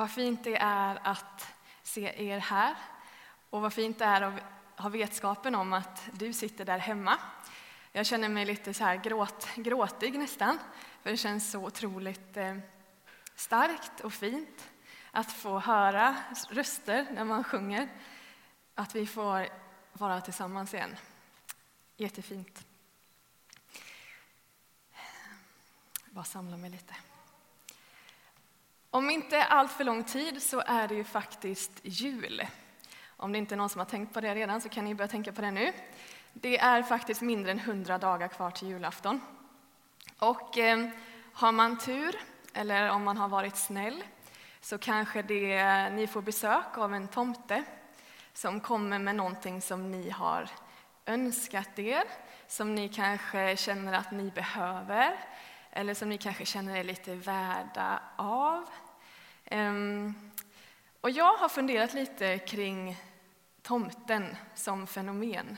vad fint det är att se er här och vad fint det är att ha vetskapen om att du sitter där hemma. Jag känner mig lite så här gråt, gråtig nästan, för det känns så otroligt eh, starkt och fint att få höra röster när man sjunger, att vi får vara tillsammans igen. Jättefint. Bara samla mig lite. Om inte allt för lång tid så är det ju faktiskt jul. Om det inte är någon som har tänkt på det redan så kan ni börja tänka på det nu. Det är faktiskt mindre än 100 dagar kvar till julafton. Och eh, har man tur, eller om man har varit snäll, så kanske det, eh, ni får besök av en tomte som kommer med någonting som ni har önskat er, som ni kanske känner att ni behöver, eller som ni kanske känner er lite värda av. Ehm, och jag har funderat lite kring tomten som fenomen.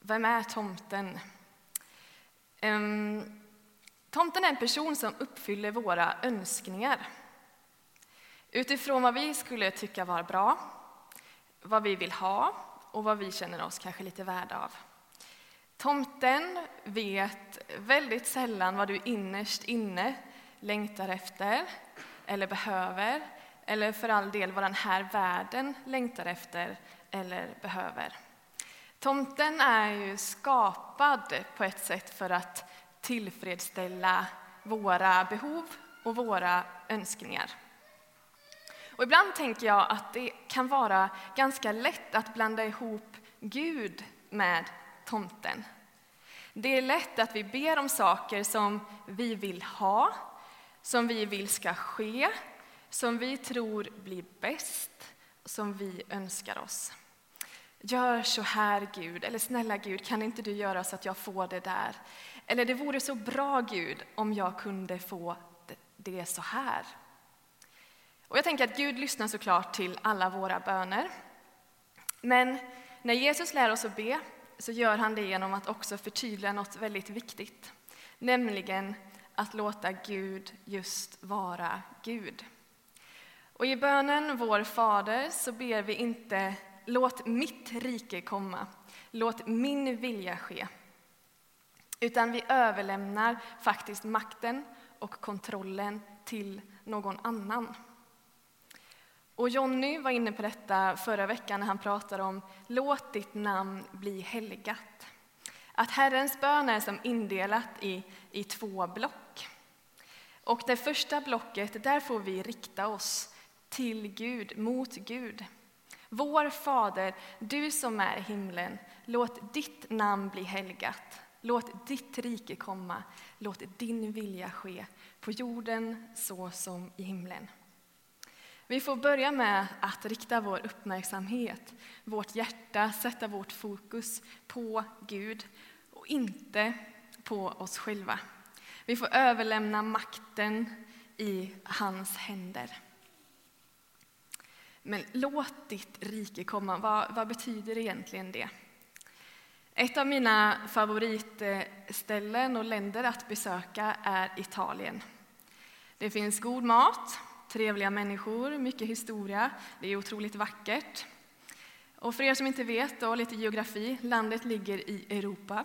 Vem är tomten? Ehm, tomten är en person som uppfyller våra önskningar. Utifrån vad vi skulle tycka var bra, vad vi vill ha och vad vi känner oss kanske lite värda av. Tomten vet väldigt sällan vad du innerst inne längtar efter eller behöver eller för all del vad den här världen längtar efter eller behöver. Tomten är ju skapad på ett sätt för att tillfredsställa våra behov och våra önskningar. Och ibland tänker jag att det kan vara ganska lätt att blanda ihop Gud med tomten. Det är lätt att vi ber om saker som vi vill ha, som vi vill ska ske, som vi tror blir bäst, som vi önskar oss. Gör så här, Gud, eller snälla Gud, kan inte du göra så att jag får det där? Eller det vore så bra, Gud, om jag kunde få det så här. Och jag tänker att Gud lyssnar såklart till alla våra böner. Men när Jesus lär oss att be så gör han det genom att också förtydliga något väldigt viktigt, nämligen att låta Gud just vara Gud. Och i bönen Vår Fader så ber vi inte låt mitt rike komma, låt min vilja ske. Utan vi överlämnar faktiskt makten och kontrollen till någon annan. Och Jonny var inne på detta förra veckan när han pratade om låt ditt namn bli helgat. Att Herrens bön är som indelat i, i två block. Och det första blocket, där får vi rikta oss till Gud, mot Gud. Vår Fader, du som är i himlen, låt ditt namn bli helgat. Låt ditt rike komma, låt din vilja ske på jorden så som i himlen. Vi får börja med att rikta vår uppmärksamhet, vårt hjärta, sätta vårt fokus på Gud inte på oss själva. Vi får överlämna makten i hans händer. Men låt ditt rike komma, vad, vad betyder egentligen det? Ett av mina favoritställen och länder att besöka är Italien. Det finns god mat, trevliga människor, mycket historia. Det är otroligt vackert. Och för er som inte vet, då, lite geografi, landet ligger i Europa.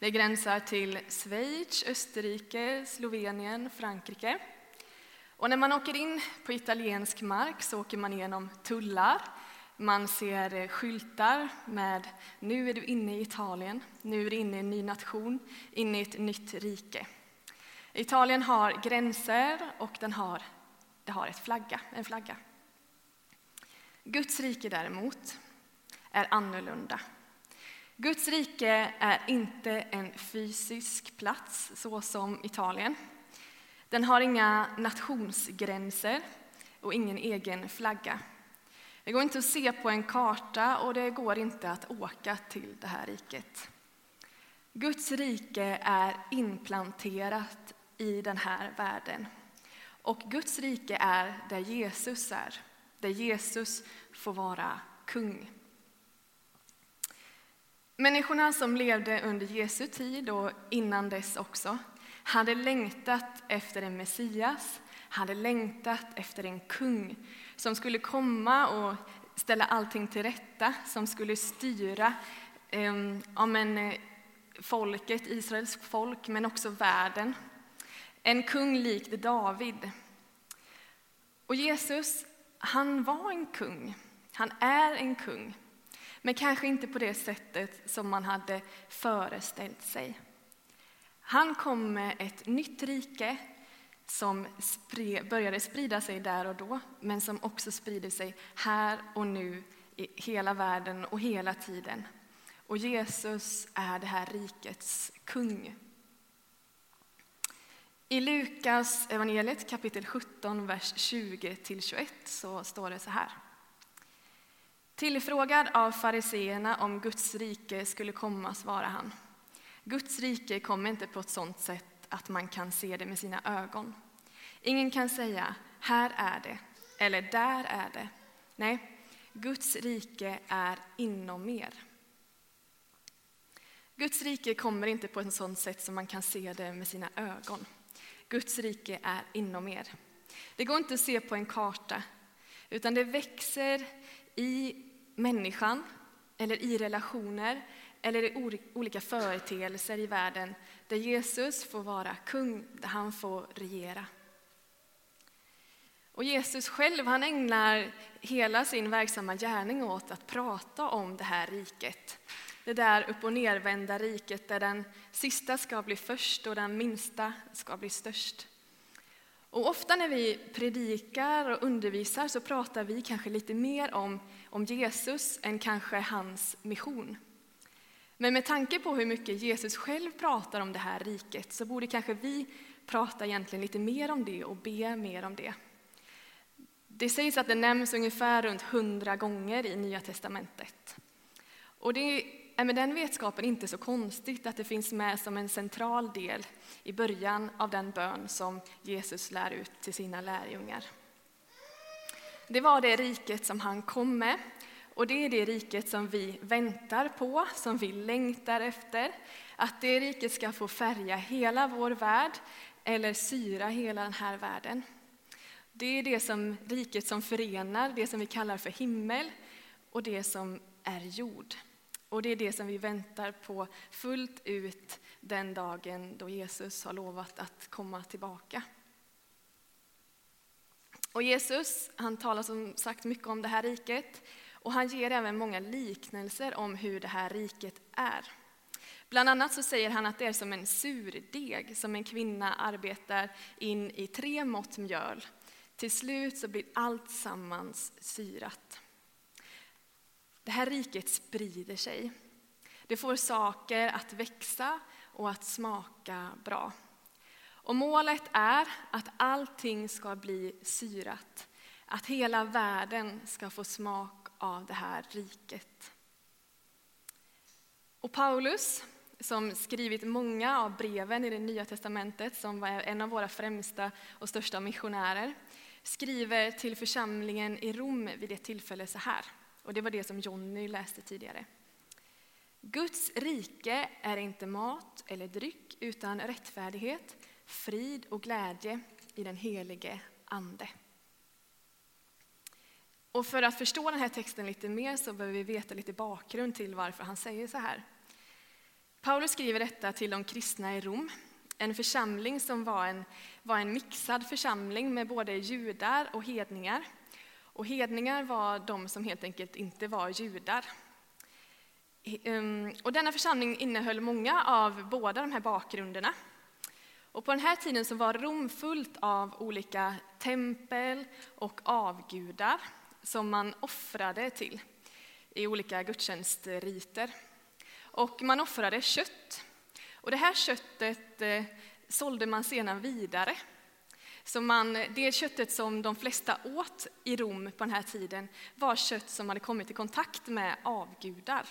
Det gränsar till Schweiz, Österrike, Slovenien, Frankrike. Och när man åker in på italiensk mark så åker man igenom tullar. Man ser eh, skyltar med nu är du inne i Italien, nu är du inne i en ny nation, inne i ett nytt rike. Italien har gränser och den har det har ett flagga, en flagga. Guds rike däremot är annorlunda. Guds rike är inte en fysisk plats så som Italien. Den har inga nationsgränser och ingen egen flagga. Det går inte att se på en karta och det går inte att åka till det här riket. Guds rike är inplanterat i den här världen. Och Guds rike är där Jesus är, där Jesus får vara kung. Människorna som levde under Jesu tid och innan dess också hade längtat efter en Messias, hade längtat efter en kung som skulle komma och ställa allting till rätta, som skulle styra eh, ja, men, eh, folket, Israels folk, men också världen. En kung likt David. Och Jesus, han var en kung. Han är en kung. Men kanske inte på det sättet som man hade föreställt sig. Han kom med ett nytt rike som började sprida sig där och då, men som också sprider sig här och nu i hela världen och hela tiden. Och Jesus är det här rikets kung. I Lukas evangeliet kapitel 17, vers 20-21 så står det så här. Tillfrågad av fariseerna om Guds rike skulle komma svarade han. Guds rike kommer inte på ett sådant sätt att man kan se det med sina ögon. Ingen kan säga här är det eller där är det. Nej, Guds rike är inom er. Guds rike kommer inte på ett sådant sätt som man kan se det med sina ögon. Guds rike är inom er. Det går inte att se på en karta, utan det växer i människan eller i relationer eller i olika företeelser i världen där Jesus får vara kung, där han får regera. Och Jesus själv han ägnar hela sin verksamma gärning åt att prata om det här riket. Det där upp och nervända riket där den sista ska bli först och den minsta ska bli störst. Och ofta när vi predikar och undervisar så pratar vi kanske lite mer om, om Jesus än kanske hans mission. Men med tanke på hur mycket Jesus själv pratar om det här riket så borde kanske vi prata egentligen lite mer om det och be mer om det. Det sägs att det nämns ungefär runt hundra gånger i Nya testamentet. Och det är med den vetskapen inte så konstigt att det finns med som en central del i början av den bön som Jesus lär ut till sina lärjungar. Det var det riket som han kom med och det är det riket som vi väntar på, som vi längtar efter. Att det riket ska få färga hela vår värld eller syra hela den här världen. Det är det som riket som förenar, det som vi kallar för himmel och det som är jord. Och det är det som vi väntar på fullt ut den dagen då Jesus har lovat att komma tillbaka. Och Jesus han talar som sagt mycket om det här riket och han ger även många liknelser om hur det här riket är. Bland annat så säger han att det är som en surdeg som en kvinna arbetar in i tre mått mjöl. Till slut så blir allt sammans syrat. Det här riket sprider sig. Det får saker att växa och att smaka bra. Och målet är att allting ska bli syrat. Att hela världen ska få smak av det här riket. Och Paulus, som skrivit många av breven i det Nya testamentet, som var en av våra främsta och största missionärer, skriver till församlingen i Rom vid ett tillfälle så här. Och det var det som Jonny läste tidigare. Guds rike är inte mat eller dryck utan rättfärdighet, frid och glädje i den helige Ande. Och för att förstå den här texten lite mer så behöver vi veta lite bakgrund till varför han säger så här. Paulus skriver detta till de kristna i Rom, en församling som var en, var en mixad församling med både judar och hedningar. Och hedningar var de som helt enkelt inte var judar. Um, och denna församling innehöll många av båda de här bakgrunderna. Och på den här tiden så var Rom fullt av olika tempel och avgudar som man offrade till i olika gudstjänstriter. Och man offrade kött. Och det här köttet eh, sålde man sedan vidare. Så man, det köttet som de flesta åt i Rom på den här tiden var kött som hade kommit i kontakt med avgudar.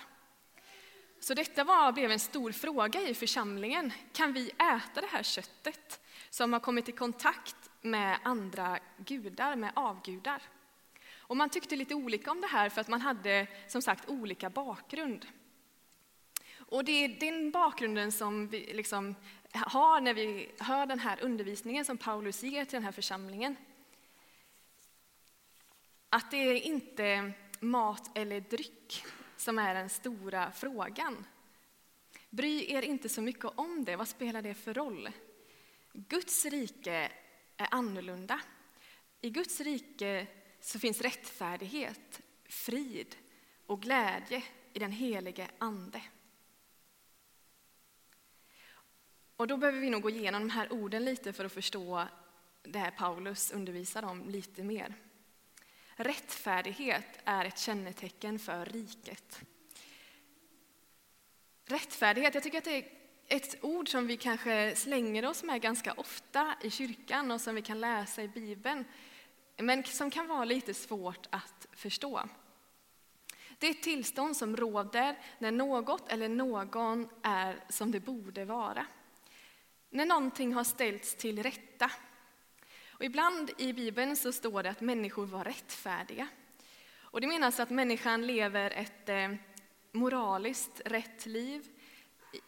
Så detta var, blev en stor fråga i församlingen. Kan vi äta det här köttet som har kommit i kontakt med andra gudar, med avgudar? Och man tyckte lite olika om det här för att man hade som sagt olika bakgrund. Och det är den bakgrunden som vi liksom har när vi hör den här undervisningen som Paulus ger till den här församlingen. Att det är inte mat eller dryck som är den stora frågan. Bry er inte så mycket om det, vad spelar det för roll? Guds rike är annorlunda. I Guds rike så finns rättfärdighet, frid och glädje i den helige Ande. Och då behöver vi nog gå igenom de här orden lite för att förstå det här Paulus undervisar om lite mer. Rättfärdighet är ett kännetecken för riket. Rättfärdighet, jag tycker att det är ett ord som vi kanske slänger oss med ganska ofta i kyrkan och som vi kan läsa i Bibeln, men som kan vara lite svårt att förstå. Det är ett tillstånd som råder när något eller någon är som det borde vara. När någonting har ställts till rätta. Och ibland i Bibeln så står det att människor var rättfärdiga. Och det menas att människan lever ett eh, moraliskt rätt liv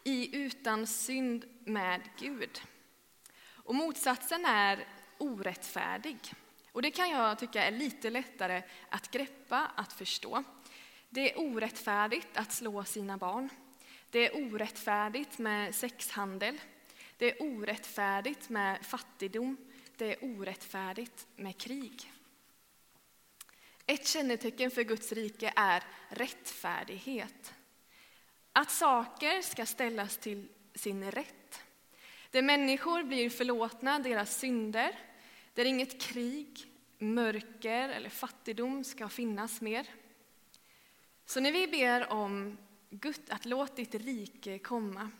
i utan synd med Gud. Och motsatsen är orättfärdig. Och det kan jag tycka är lite lättare att greppa, att förstå. Det är orättfärdigt att slå sina barn. Det är orättfärdigt med sexhandel. Det är orättfärdigt med fattigdom. Det är orättfärdigt med krig. Ett kännetecken för Guds rike är rättfärdighet. Att saker ska ställas till sin rätt. Där människor blir förlåtna deras synder, där inget krig, mörker eller fattigdom ska finnas mer. Så när vi ber om Gud, att låt ditt rike komma,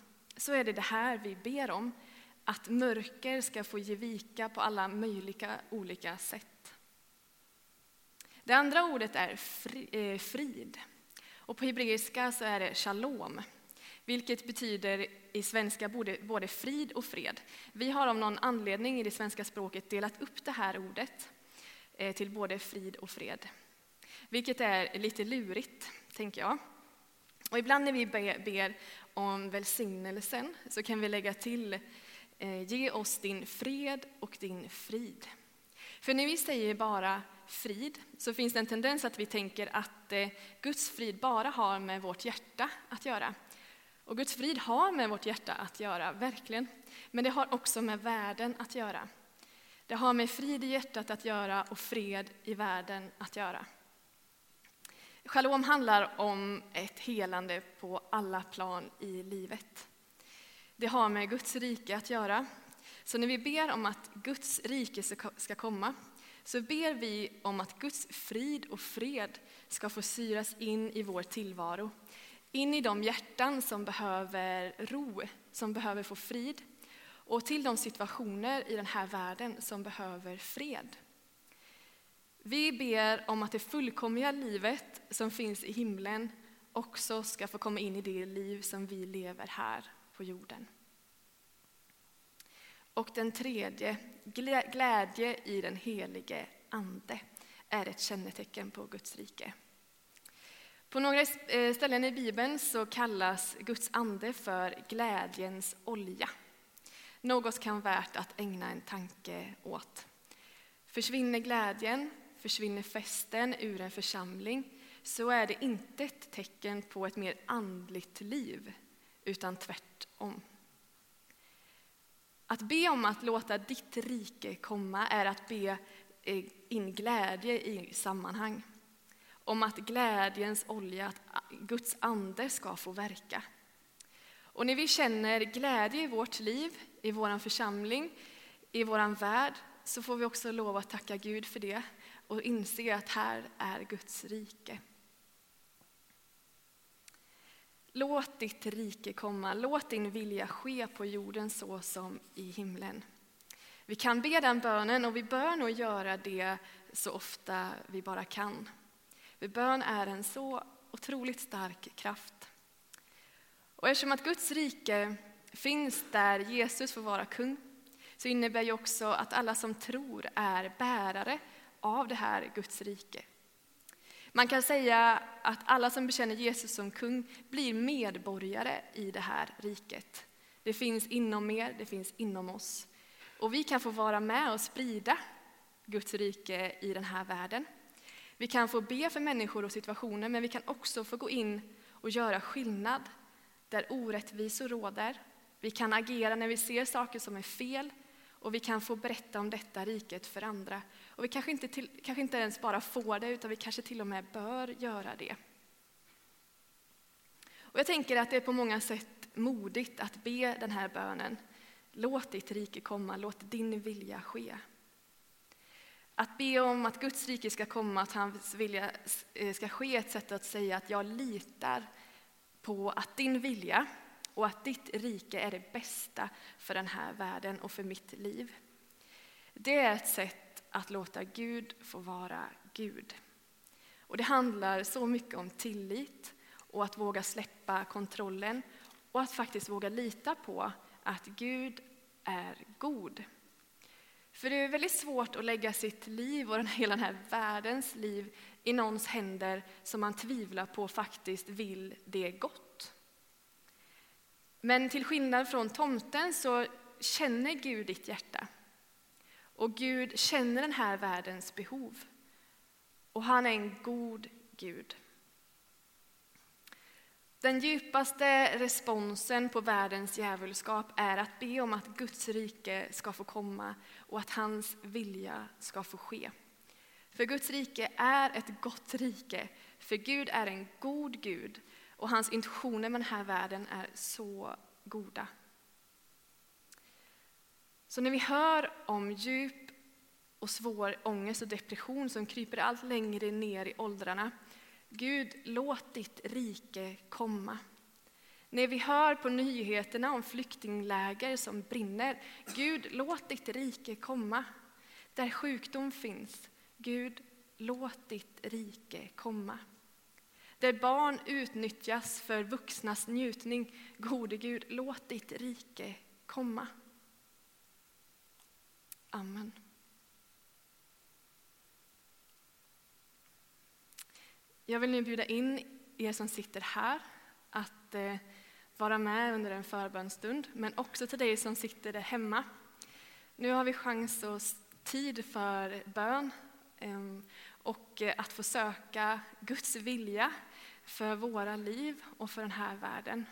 så är det det här vi ber om, att mörker ska få ge vika på alla möjliga olika sätt. Det andra ordet är eh, frid. Och på hebreiska så är det shalom, vilket betyder i svenska både, både frid och fred. Vi har av någon anledning i det svenska språket delat upp det här ordet eh, till både frid och fred, vilket är lite lurigt, tänker jag. Och ibland när vi ber om välsignelsen så kan vi lägga till eh, ge oss din fred och din frid. För när vi säger bara frid så finns det en tendens att vi tänker att eh, Guds frid bara har med vårt hjärta att göra. Och Guds frid har med vårt hjärta att göra, verkligen. Men det har också med världen att göra. Det har med frid i hjärtat att göra och fred i världen att göra. Shalom handlar om ett helande på alla plan i livet. Det har med Guds rike att göra. Så när vi ber om att Guds rike ska komma så ber vi om att Guds frid och fred ska få syras in i vår tillvaro. In i de hjärtan som behöver ro, som behöver få frid och till de situationer i den här världen som behöver fred. Vi ber om att det fullkomliga livet som finns i himlen också ska få komma in i det liv som vi lever här på jorden. Och den tredje, glädje i den helige Ande, är ett kännetecken på Guds rike. På några eh, ställen i Bibeln så kallas Guds ande för glädjens olja. Något kan vara värt att ägna en tanke åt. Försvinner glädjen, försvinner festen ur en församling så är det inte ett tecken på ett mer andligt liv, utan tvärtom. Att be om att låta ditt rike komma är att be eh, in glädje i sammanhang. Om att glädjens olja, att Guds ande ska få verka. Och när vi känner glädje i vårt liv, i vår församling, i vår värld, så får vi också lov att tacka Gud för det och inse att här är Guds rike. Låt ditt rike komma, låt din vilja ske på jorden så som i himlen. Vi kan be den bönen och vi bör nog göra det så ofta vi bara kan. För bön är en så otroligt stark kraft. Och eftersom att Guds rike finns där Jesus får vara kung så innebär ju också att alla som tror är bärare av det här Guds rike. Man kan säga att alla som bekänner Jesus som kung blir medborgare i det här riket. Det finns inom er, det finns inom oss. Och vi kan få vara med och sprida Guds rike i den här världen. Vi kan få be för människor och situationer, men vi kan också få gå in och göra skillnad där orättvisor råder. Vi kan agera när vi ser saker som är fel och vi kan få berätta om detta riket för andra. Och vi kanske inte, till, kanske inte ens bara får det, utan vi kanske till och med bör göra det. Och jag tänker att det är på många sätt modigt att be den här bönen. Låt ditt rike komma, låt din vilja ske. Att be om att Guds rike ska komma, att hans vilja eh, ska ske, ett sätt att säga att jag litar på att din vilja och att ditt rike är det bästa för den här världen och för mitt liv. Det är ett sätt att låta Gud få vara Gud. Och det handlar så mycket om tillit och att våga släppa kontrollen och att faktiskt våga lita på att Gud är god. För det är väldigt svårt att lägga sitt liv och hela den här världens liv i någons händer som man tvivlar på faktiskt vill det gott. Men till skillnad från tomten så känner Gud ditt hjärta. Och Gud känner den här världens behov. Och han är en god Gud. Den djupaste responsen på världens djävulskap är att be om att Guds rike ska få komma och att hans vilja ska få ske. För Guds rike är ett gott rike, för Gud är en god Gud och hans intentioner med den här världen är så goda. Så när vi hör om djup och svår ångest och depression som kryper allt längre ner i åldrarna Gud, låt ditt rike komma. När vi hör på nyheterna om flyktingläger som brinner, Gud, låt ditt rike komma. Där sjukdom finns, Gud, låt ditt rike komma. Där barn utnyttjas för vuxnas njutning, gode Gud, låt ditt rike komma. Amen. Jag vill nu bjuda in er som sitter här att eh, vara med under en förbönstund, men också till dig som sitter där hemma. Nu har vi chans och tid för bön ehm, och eh, att få söka Guds vilja för våra liv och för den här världen.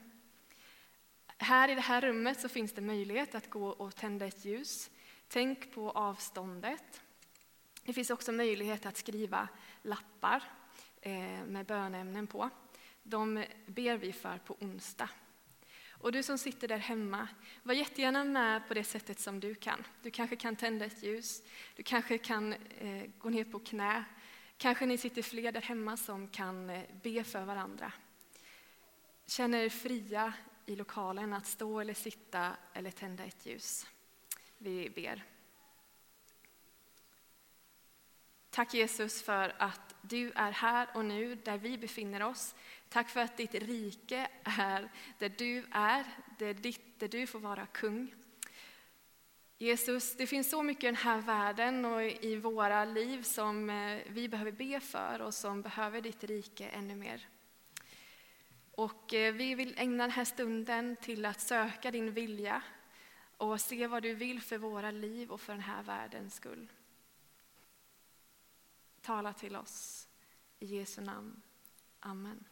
Här i det här rummet så finns det möjlighet att gå och tända ett ljus. Tänk på avståndet. Det finns också möjlighet att skriva lappar eh, med bönämnen på. De ber vi för på onsdag. Och du som sitter där hemma, var jättegärna med på det sättet som du kan. Du kanske kan tända ett ljus, du kanske kan eh, gå ner på knä. Kanske ni sitter fler där hemma som kan eh, be för varandra. Känner er fria i lokalen att stå eller sitta eller tända ett ljus. Vi ber. Tack Jesus för att du är här och nu där vi befinner oss. Tack för att ditt rike är där du är, där, ditt, där du får vara kung. Jesus, det finns så mycket i den här världen och i våra liv som eh, vi behöver be för och som behöver ditt rike ännu mer. Och eh, vi vill ägna den här stunden till att söka din vilja och se vad du vill för våra liv och för den här världens skull. Tala till oss. I Jesu namn. Amen.